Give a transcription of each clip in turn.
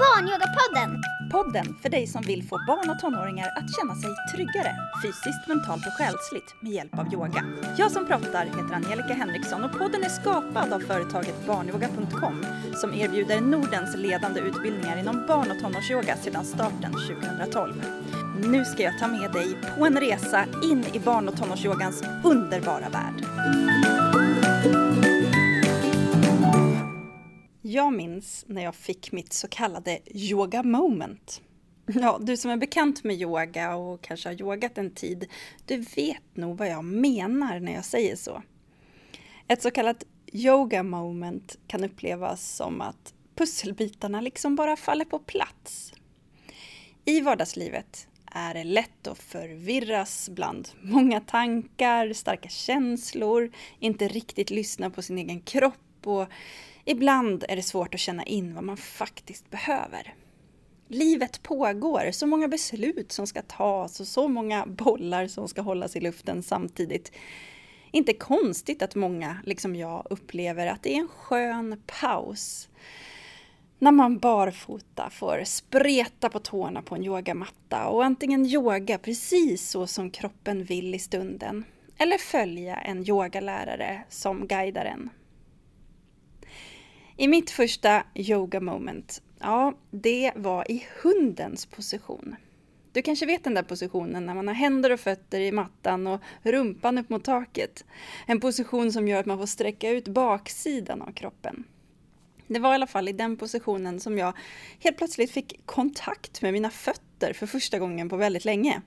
Barnyogapodden! Podden för dig som vill få barn och tonåringar att känna sig tryggare fysiskt, mentalt och själsligt med hjälp av yoga. Jag som pratar heter Angelica Henriksson och podden är skapad av företaget barnyoga.com som erbjuder Nordens ledande utbildningar inom barn och tonårsyoga sedan starten 2012. Nu ska jag ta med dig på en resa in i barn och tonårsyogans underbara värld. Jag minns när jag fick mitt så kallade yoga moment. Ja, du som är bekant med yoga och kanske har yogat en tid, du vet nog vad jag menar när jag säger så. Ett så kallat yoga moment kan upplevas som att pusselbitarna liksom bara faller på plats. I vardagslivet är det lätt att förvirras bland många tankar, starka känslor, inte riktigt lyssna på sin egen kropp och Ibland är det svårt att känna in vad man faktiskt behöver. Livet pågår, så många beslut som ska tas och så många bollar som ska hållas i luften samtidigt. Inte konstigt att många, liksom jag, upplever att det är en skön paus. När man barfota får spreta på tårna på en yogamatta och antingen yoga precis så som kroppen vill i stunden eller följa en yogalärare som guidar en i mitt första yoga moment, ja, det var i hundens position. Du kanske vet den där positionen när man har händer och fötter i mattan och rumpan upp mot taket. En position som gör att man får sträcka ut baksidan av kroppen. Det var i alla fall i den positionen som jag helt plötsligt fick kontakt med mina fötter för första gången på väldigt länge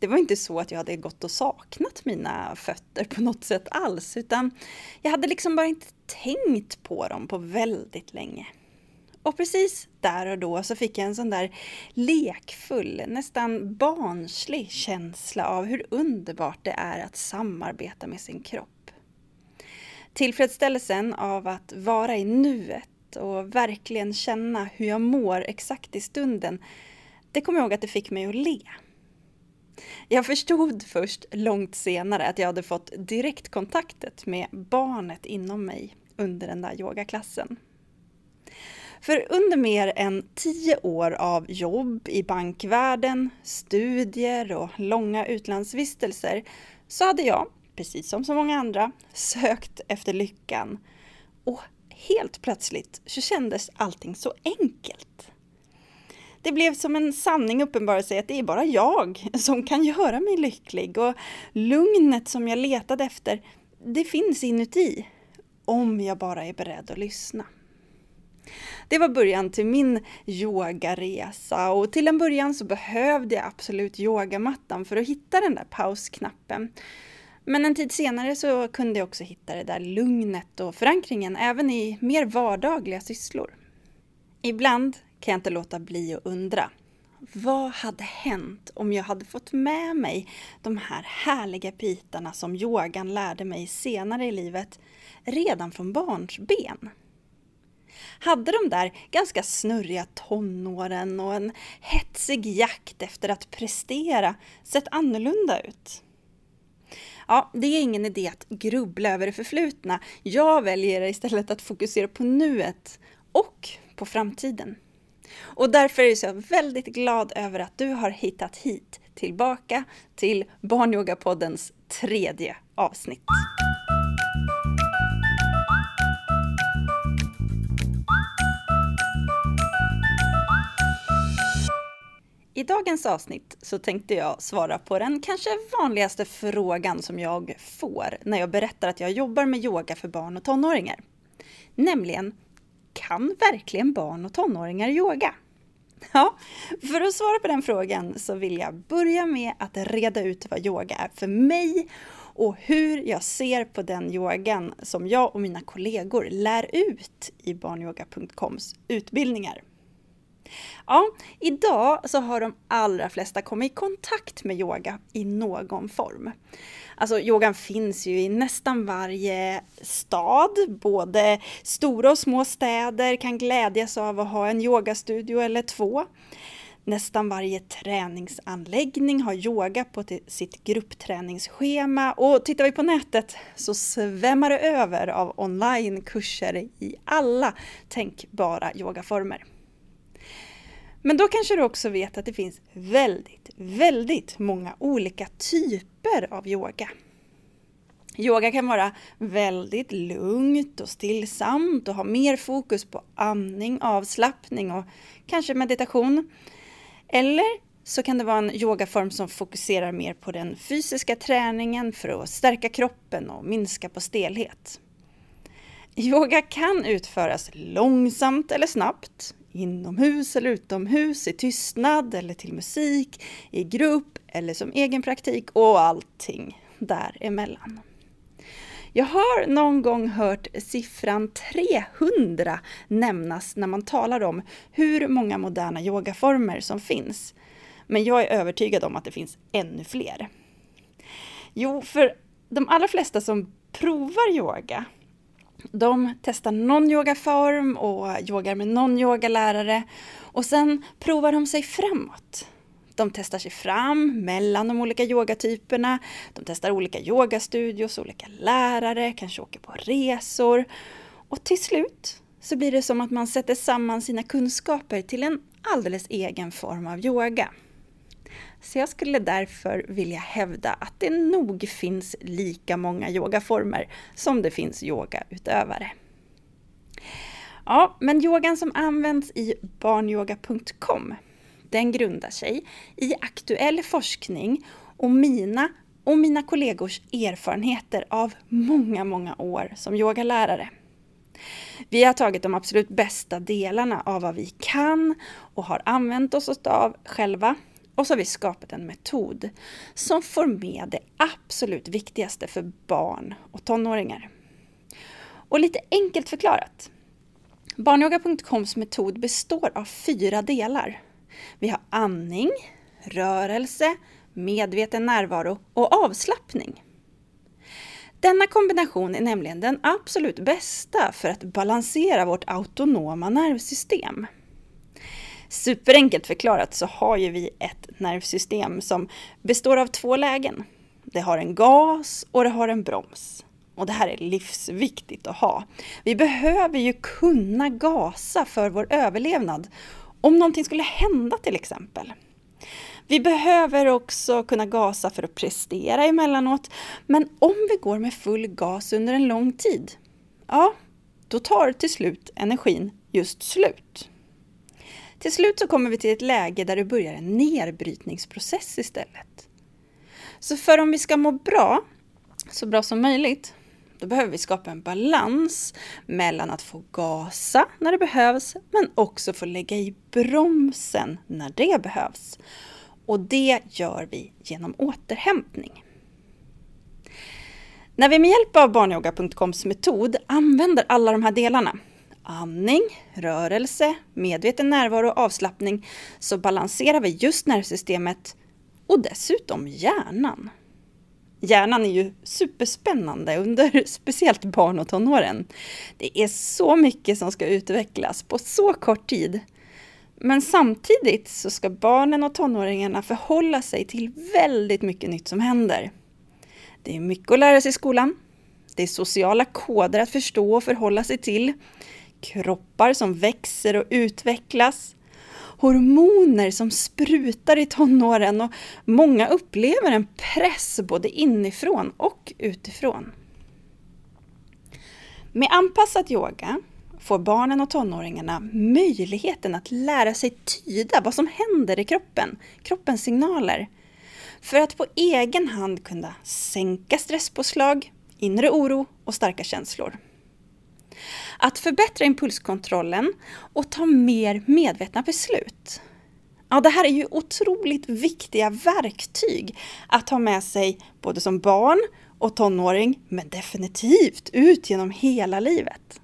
det var inte så att jag hade gått och saknat mina fötter på något sätt alls, utan jag hade liksom bara inte tänkt på dem på väldigt länge. Och precis där och då så fick jag en sån där lekfull, nästan barnslig känsla av hur underbart det är att samarbeta med sin kropp. Tillfredsställelsen av att vara i nuet och verkligen känna hur jag mår exakt i stunden, det kommer jag ihåg att det fick mig att le. Jag förstod först långt senare att jag hade fått direktkontaktet med barnet inom mig under den där yogaklassen. För under mer än tio år av jobb i bankvärlden, studier och långa utlandsvistelser så hade jag, precis som så många andra, sökt efter lyckan. Och helt plötsligt så kändes allting så enkelt. Det blev som en sanning uppenbarelse sig att det är bara jag som kan göra mig lycklig och lugnet som jag letade efter, det finns inuti. Om jag bara är beredd att lyssna. Det var början till min yogaresa och till en början så behövde jag absolut yogamattan för att hitta den där pausknappen. Men en tid senare så kunde jag också hitta det där lugnet och förankringen även i mer vardagliga sysslor. Ibland kan jag inte låta bli att undra. Vad hade hänt om jag hade fått med mig de här härliga bitarna som yogan lärde mig senare i livet redan från barnsben? Hade de där ganska snurriga tonåren och en hetsig jakt efter att prestera sett annorlunda ut? Ja, det är ingen idé att grubbla över det förflutna. Jag väljer istället att fokusera på nuet och på framtiden. Och därför är jag väldigt glad över att du har hittat hit tillbaka till Barnyogapoddens tredje avsnitt. I dagens avsnitt så tänkte jag svara på den kanske vanligaste frågan som jag får när jag berättar att jag jobbar med yoga för barn och tonåringar. Nämligen, kan verkligen barn och tonåringar yoga? Ja, för att svara på den frågan så vill jag börja med att reda ut vad yoga är för mig och hur jag ser på den yogan som jag och mina kollegor lär ut i barnyoga.coms utbildningar. Ja, idag så har de allra flesta kommit i kontakt med yoga i någon form. Alltså yogan finns ju i nästan varje stad, både stora och små städer kan glädjas av att ha en yogastudio eller två. Nästan varje träningsanläggning har yoga på sitt gruppträningsschema och tittar vi på nätet så svämmar det över av onlinekurser i alla tänkbara yogaformer. Men då kanske du också vet att det finns väldigt, väldigt många olika typer av yoga. Yoga kan vara väldigt lugnt och stillsamt och ha mer fokus på andning, avslappning och kanske meditation. Eller så kan det vara en yogaform som fokuserar mer på den fysiska träningen för att stärka kroppen och minska på stelhet. Yoga kan utföras långsamt eller snabbt, inomhus eller utomhus, i tystnad eller till musik, i grupp eller som egen praktik och allting däremellan. Jag har någon gång hört siffran 300 nämnas när man talar om hur många moderna yogaformer som finns. Men jag är övertygad om att det finns ännu fler. Jo, för de allra flesta som provar yoga, de testar någon yogaform och yogar med någon yogalärare och sen provar de sig framåt. De testar sig fram mellan de olika yogatyperna. De testar olika yogastudios, olika lärare, kanske åker på resor. Och till slut så blir det som att man sätter samman sina kunskaper till en alldeles egen form av yoga. Så jag skulle därför vilja hävda att det nog finns lika många yogaformer som det finns yogautövare. Ja, men yogan som används i barnyoga.com den grundar sig i aktuell forskning och mina och mina kollegors erfarenheter av många, många år som yogalärare. Vi har tagit de absolut bästa delarna av vad vi kan och har använt oss av själva och så har vi skapat en metod som får med det absolut viktigaste för barn och tonåringar. Och lite enkelt förklarat. Barnyoga.coms metod består av fyra delar. Vi har andning, rörelse, medveten närvaro och avslappning. Denna kombination är nämligen den absolut bästa för att balansera vårt autonoma nervsystem. Superenkelt förklarat så har ju vi ett nervsystem som består av två lägen. Det har en gas och det har en broms. Och det här är livsviktigt att ha. Vi behöver ju kunna gasa för vår överlevnad om någonting skulle hända till exempel. Vi behöver också kunna gasa för att prestera emellanåt, men om vi går med full gas under en lång tid, ja, då tar till slut energin just slut. Till slut så kommer vi till ett läge där det börjar en nedbrytningsprocess istället. Så för om vi ska må bra, så bra som möjligt, då behöver vi skapa en balans mellan att få gasa när det behövs, men också få lägga i bromsen när det behövs. Och det gör vi genom återhämtning. När vi med hjälp av barnyoga.coms metod använder alla de här delarna, andning, rörelse, medveten närvaro och avslappning, så balanserar vi just nervsystemet och dessutom hjärnan. Hjärnan är ju superspännande under speciellt barn och tonåren. Det är så mycket som ska utvecklas på så kort tid. Men samtidigt så ska barnen och tonåringarna förhålla sig till väldigt mycket nytt som händer. Det är mycket att lära sig i skolan. Det är sociala koder att förstå och förhålla sig till. Kroppar som växer och utvecklas hormoner som sprutar i tonåren och många upplever en press både inifrån och utifrån. Med anpassad yoga får barnen och tonåringarna möjligheten att lära sig tyda vad som händer i kroppen, kroppens signaler, för att på egen hand kunna sänka stresspåslag, inre oro och starka känslor. Att förbättra impulskontrollen och ta mer medvetna beslut. Ja, det här är ju otroligt viktiga verktyg att ha med sig både som barn och tonåring, men definitivt ut genom hela livet.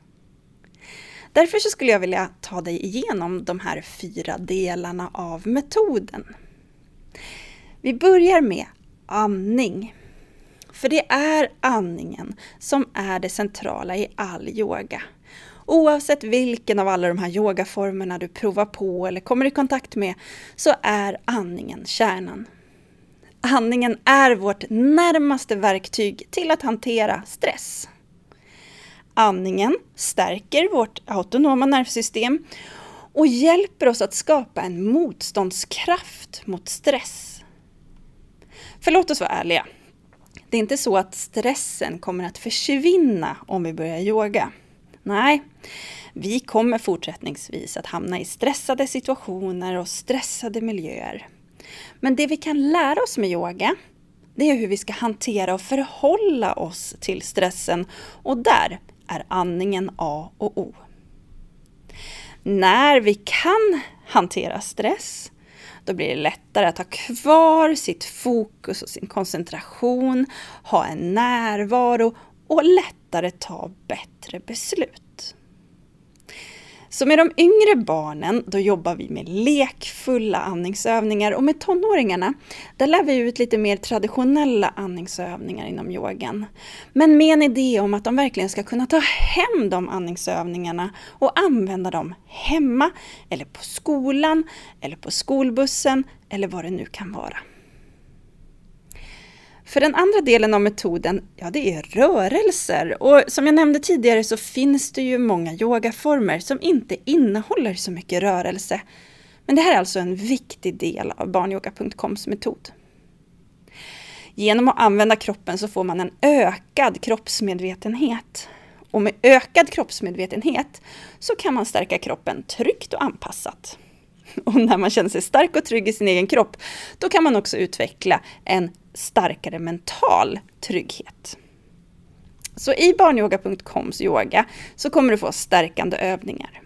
Därför så skulle jag vilja ta dig igenom de här fyra delarna av metoden. Vi börjar med andning. För det är andningen som är det centrala i all yoga. Oavsett vilken av alla de här yogaformerna du provar på eller kommer i kontakt med så är andningen kärnan. Andningen är vårt närmaste verktyg till att hantera stress. Andningen stärker vårt autonoma nervsystem och hjälper oss att skapa en motståndskraft mot stress. För låt oss vara ärliga. Det är inte så att stressen kommer att försvinna om vi börjar yoga. Nej, vi kommer fortsättningsvis att hamna i stressade situationer och stressade miljöer. Men det vi kan lära oss med yoga, det är hur vi ska hantera och förhålla oss till stressen och där är andningen A och O. När vi kan hantera stress, då blir det lättare att ha kvar sitt fokus och sin koncentration, ha en närvaro och lättare ta bättre beslut. Så med de yngre barnen, då jobbar vi med lekfulla andningsövningar och med tonåringarna, där lär vi ut lite mer traditionella andningsövningar inom yogan. Men med en idé om att de verkligen ska kunna ta hem de andningsövningarna och använda dem hemma, eller på skolan, eller på skolbussen, eller vad det nu kan vara. För den andra delen av metoden, ja det är rörelser. Och som jag nämnde tidigare så finns det ju många yogaformer som inte innehåller så mycket rörelse. Men det här är alltså en viktig del av barnyoga.coms metod. Genom att använda kroppen så får man en ökad kroppsmedvetenhet. Och med ökad kroppsmedvetenhet så kan man stärka kroppen tryggt och anpassat. Och när man känner sig stark och trygg i sin egen kropp, då kan man också utveckla en starkare mental trygghet. Så i barnyoga.coms yoga så kommer du få stärkande övningar.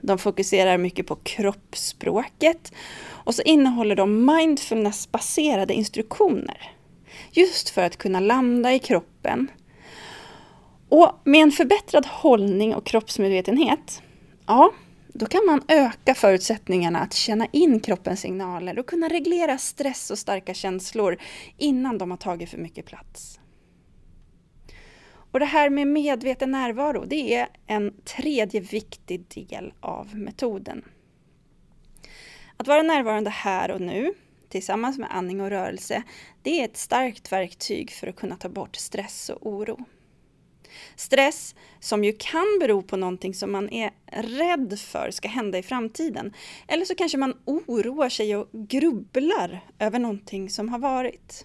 De fokuserar mycket på kroppsspråket och så innehåller de mindfulnessbaserade instruktioner. Just för att kunna landa i kroppen. Och med en förbättrad hållning och kroppsmedvetenhet, ja, då kan man öka förutsättningarna att känna in kroppens signaler och kunna reglera stress och starka känslor innan de har tagit för mycket plats. Och det här med medveten närvaro, det är en tredje viktig del av metoden. Att vara närvarande här och nu, tillsammans med andning och rörelse, det är ett starkt verktyg för att kunna ta bort stress och oro. Stress som ju kan bero på någonting som man är rädd för ska hända i framtiden. Eller så kanske man oroar sig och grubblar över någonting som har varit.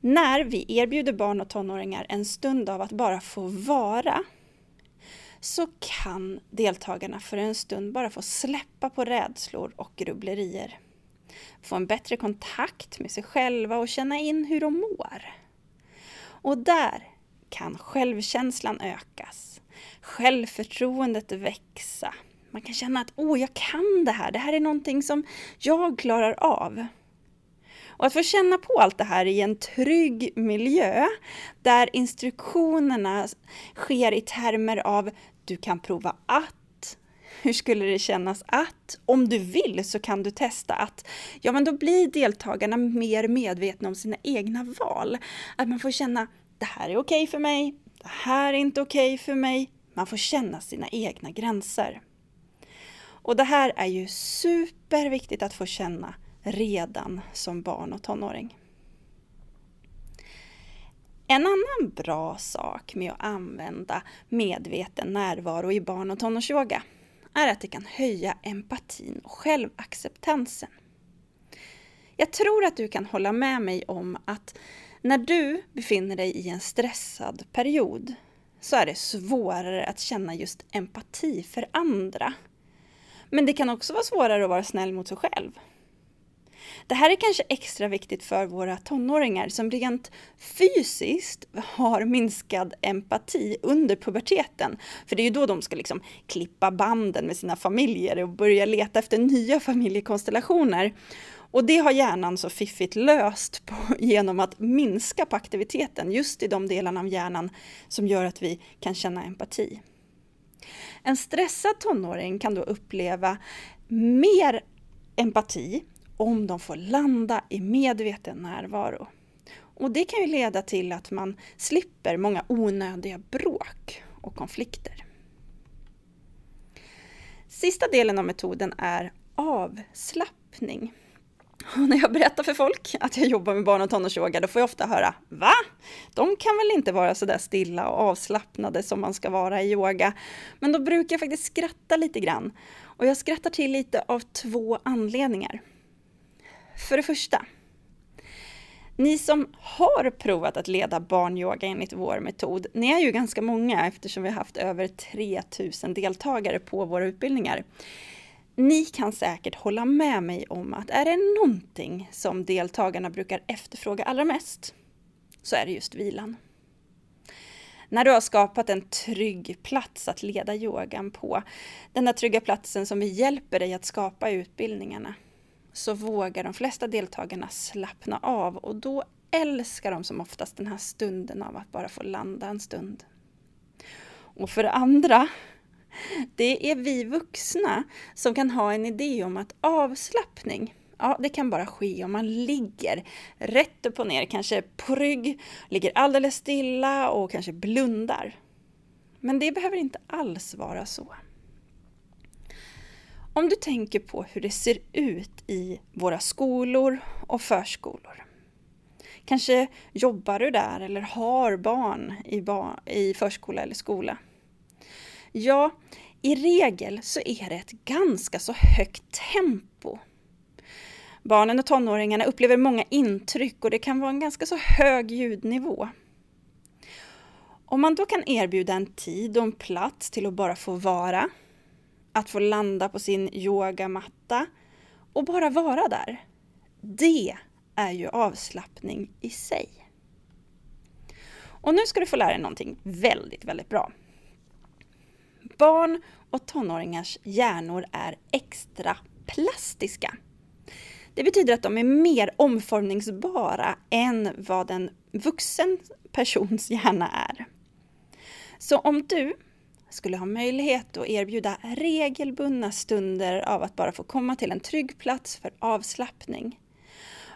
När vi erbjuder barn och tonåringar en stund av att bara få vara så kan deltagarna för en stund bara få släppa på rädslor och grubblerier. Få en bättre kontakt med sig själva och känna in hur de mår. Och där kan självkänslan ökas, självförtroendet växa. Man kan känna att åh, jag kan det här, det här är någonting som jag klarar av. Och att få känna på allt det här i en trygg miljö där instruktionerna sker i termer av du kan prova att, hur skulle det kännas att? Om du vill så kan du testa att. Ja, men då blir deltagarna mer medvetna om sina egna val. Att man får känna det här är okej okay för mig, det här är inte okej okay för mig. Man får känna sina egna gränser. Och det här är ju superviktigt att få känna redan som barn och tonåring. En annan bra sak med att använda medveten närvaro i barn och tonårsyoga är att det kan höja empatin och självacceptansen. Jag tror att du kan hålla med mig om att när du befinner dig i en stressad period så är det svårare att känna just empati för andra. Men det kan också vara svårare att vara snäll mot sig själv. Det här är kanske extra viktigt för våra tonåringar som rent fysiskt har minskad empati under puberteten. För det är ju då de ska liksom klippa banden med sina familjer och börja leta efter nya familjekonstellationer. Och det har hjärnan så fiffigt löst på, genom att minska på aktiviteten just i de delarna av hjärnan som gör att vi kan känna empati. En stressad tonåring kan då uppleva mer empati om de får landa i medveten närvaro. Och det kan ju leda till att man slipper många onödiga bråk och konflikter. Sista delen av metoden är avslappning. Och när jag berättar för folk att jag jobbar med barn och tonårsyoga, då får jag ofta höra Va? De kan väl inte vara så där stilla och avslappnade som man ska vara i yoga? Men då brukar jag faktiskt skratta lite grann. Och jag skrattar till lite av två anledningar. För det första, ni som har provat att leda barnyoga enligt vår metod, ni är ju ganska många eftersom vi har haft över 3000 deltagare på våra utbildningar. Ni kan säkert hålla med mig om att är det någonting som deltagarna brukar efterfråga allra mest, så är det just vilan. När du har skapat en trygg plats att leda yogan på, den där trygga platsen som vi hjälper dig att skapa i utbildningarna, så vågar de flesta deltagarna slappna av och då älskar de som oftast den här stunden av att bara få landa en stund. Och för det andra, det är vi vuxna som kan ha en idé om att avslappning, ja, det kan bara ske om man ligger rätt upp och ner, kanske på rygg, ligger alldeles stilla och kanske blundar. Men det behöver inte alls vara så. Om du tänker på hur det ser ut i våra skolor och förskolor. Kanske jobbar du där eller har barn i, bar i förskola eller skola. Ja, i regel så är det ett ganska så högt tempo. Barnen och tonåringarna upplever många intryck och det kan vara en ganska så hög ljudnivå. Om man då kan erbjuda en tid och en plats till att bara få vara att få landa på sin yogamatta och bara vara där. Det är ju avslappning i sig. Och nu ska du få lära dig någonting väldigt, väldigt bra. Barn och tonåringars hjärnor är extra plastiska. Det betyder att de är mer omformningsbara än vad en vuxen persons hjärna är. Så om du skulle ha möjlighet att erbjuda regelbundna stunder av att bara få komma till en trygg plats för avslappning.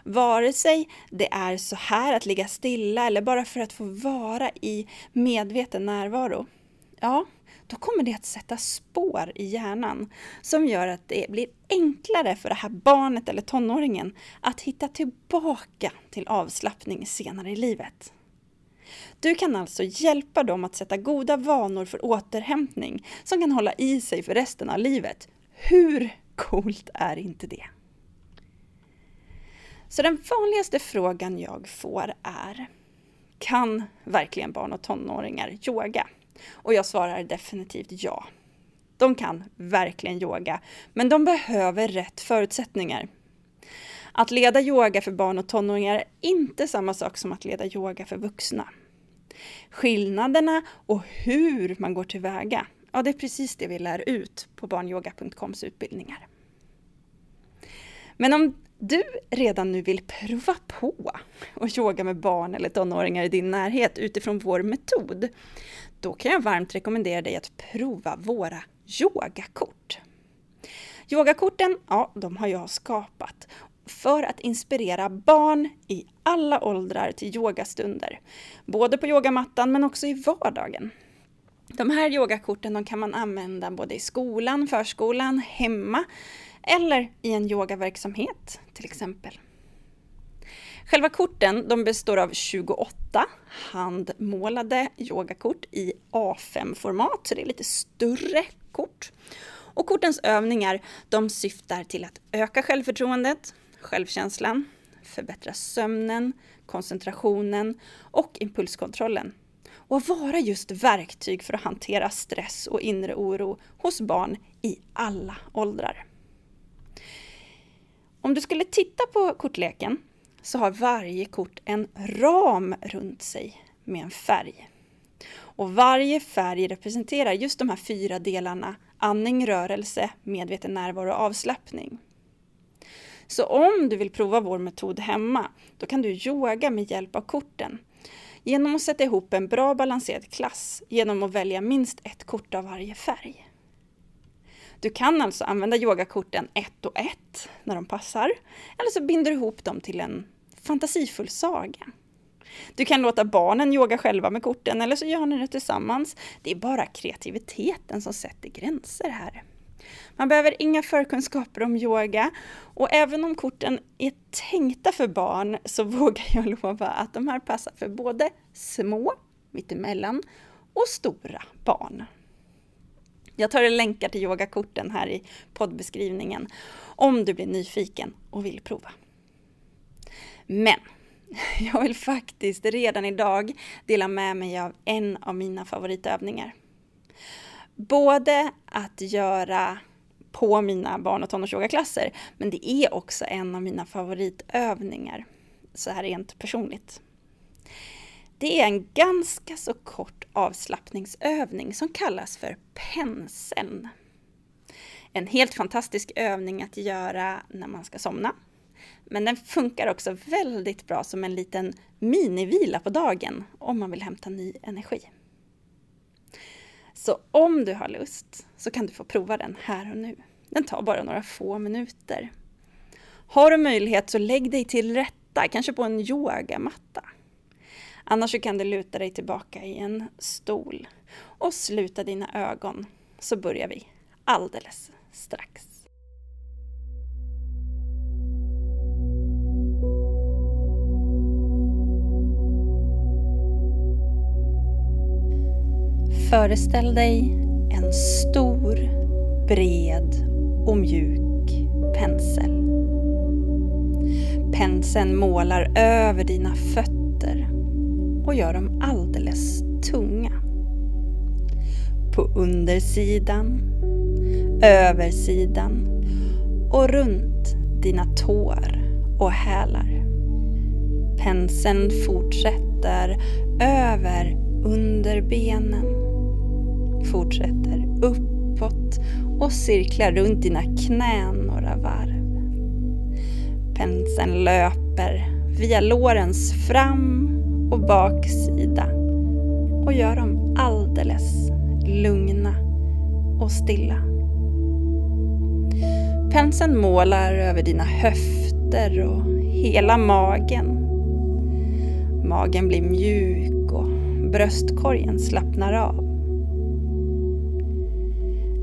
Vare sig det är så här att ligga stilla eller bara för att få vara i medveten närvaro. Ja, då kommer det att sätta spår i hjärnan som gör att det blir enklare för det här barnet eller tonåringen att hitta tillbaka till avslappning senare i livet. Du kan alltså hjälpa dem att sätta goda vanor för återhämtning som kan hålla i sig för resten av livet. Hur coolt är inte det? Så den vanligaste frågan jag får är Kan verkligen barn och tonåringar yoga? Och jag svarar definitivt ja. De kan verkligen yoga, men de behöver rätt förutsättningar. Att leda yoga för barn och tonåringar är inte samma sak som att leda yoga för vuxna. Skillnaderna och hur man går tillväga, ja det är precis det vi lär ut på barnyoga.coms utbildningar. Men om du redan nu vill prova på att yoga med barn eller tonåringar i din närhet utifrån vår metod, då kan jag varmt rekommendera dig att prova våra yogakort. Yogakorten, ja, de har jag skapat för att inspirera barn i alla åldrar till yogastunder. Både på yogamattan men också i vardagen. De här yogakorten de kan man använda både i skolan, förskolan, hemma eller i en yogaverksamhet till exempel. Själva korten de består av 28 handmålade yogakort i A5-format, så det är lite större kort. Och kortens övningar de syftar till att öka självförtroendet, självkänslan, förbättra sömnen, koncentrationen och impulskontrollen. Och att vara just verktyg för att hantera stress och inre oro hos barn i alla åldrar. Om du skulle titta på kortleken så har varje kort en ram runt sig med en färg. Och varje färg representerar just de här fyra delarna andning, rörelse, medveten närvaro och avslappning. Så om du vill prova vår metod hemma, då kan du yoga med hjälp av korten. Genom att sätta ihop en bra balanserad klass genom att välja minst ett kort av varje färg. Du kan alltså använda yogakorten ett och ett när de passar, eller så binder du ihop dem till en fantasifull saga. Du kan låta barnen yoga själva med korten eller så gör ni det tillsammans. Det är bara kreativiteten som sätter gränser här. Man behöver inga förkunskaper om yoga och även om korten är tänkta för barn så vågar jag lova att de här passar för både små, mittemellan och stora barn. Jag tar länkar till yogakorten här i poddbeskrivningen om du blir nyfiken och vill prova. Men jag vill faktiskt redan idag dela med mig av en av mina favoritövningar. Både att göra på mina barn och tonårsyogaklasser, men det är också en av mina favoritövningar, så här rent personligt. Det är en ganska så kort avslappningsövning som kallas för penseln. En helt fantastisk övning att göra när man ska somna. Men den funkar också väldigt bra som en liten minivila på dagen om man vill hämta ny energi. Så om du har lust så kan du få prova den här och nu. Den tar bara några få minuter. Har du möjlighet så lägg dig till rätta, kanske på en yogamatta. Annars så kan du luta dig tillbaka i en stol och sluta dina ögon så börjar vi alldeles strax. Föreställ dig en stor, bred och mjuk pensel. Penseln målar över dina fötter och gör dem alldeles tunga. På undersidan, översidan och runt dina tår och hälar. Penseln fortsätter över underbenen fortsätter uppåt och cirklar runt dina knän några varv. Penseln löper via lårens fram och baksida och gör dem alldeles lugna och stilla. Penseln målar över dina höfter och hela magen. Magen blir mjuk och bröstkorgen slappnar av.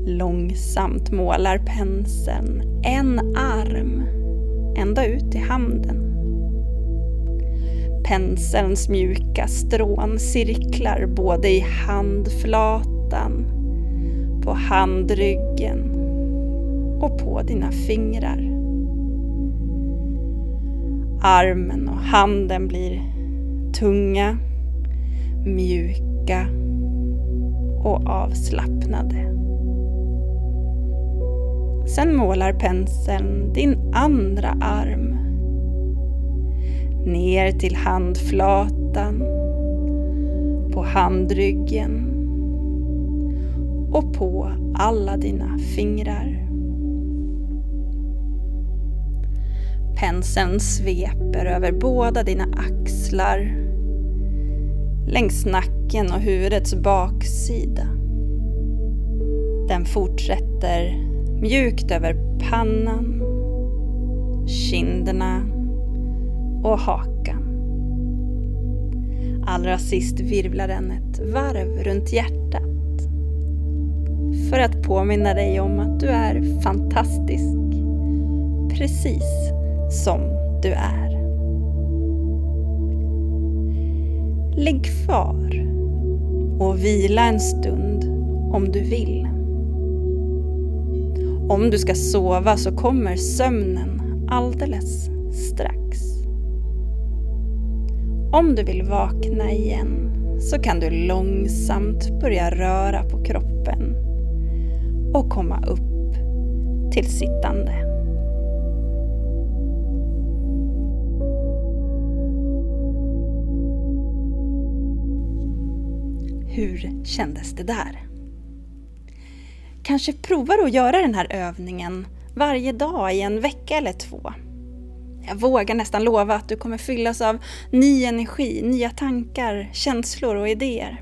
Långsamt målar penseln en arm ända ut i handen. Penselns mjuka strån cirklar både i handflatan, på handryggen och på dina fingrar. Armen och handen blir tunga, mjuka och avslappnade. Sen målar penseln din andra arm. Ner till handflatan, på handryggen och på alla dina fingrar. Penseln sveper över båda dina axlar, längs nacken och huvudets baksida. Den fortsätter Mjukt över pannan, kinderna och hakan. Allra sist virvlar den ett varv runt hjärtat. För att påminna dig om att du är fantastisk. Precis som du är. Ligg kvar och vila en stund om du vill. Om du ska sova så kommer sömnen alldeles strax. Om du vill vakna igen så kan du långsamt börja röra på kroppen och komma upp till sittande. Hur kändes det där? Kanske provar att göra den här övningen varje dag i en vecka eller två. Jag vågar nästan lova att du kommer fyllas av ny energi, nya tankar, känslor och idéer.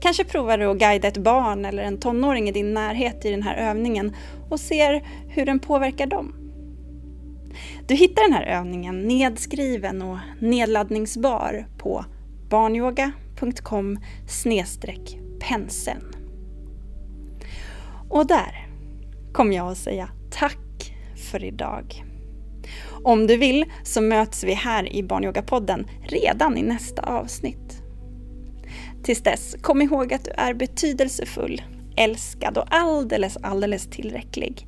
Kanske provar du att guida ett barn eller en tonåring i din närhet i den här övningen och ser hur den påverkar dem. Du hittar den här övningen nedskriven och nedladdningsbar på barnyoga.com penseln. Och där kommer jag att säga tack för idag. Om du vill så möts vi här i Barnyogapodden redan i nästa avsnitt. Tills dess, kom ihåg att du är betydelsefull, älskad och alldeles, alldeles tillräcklig.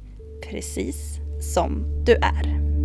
Precis som du är.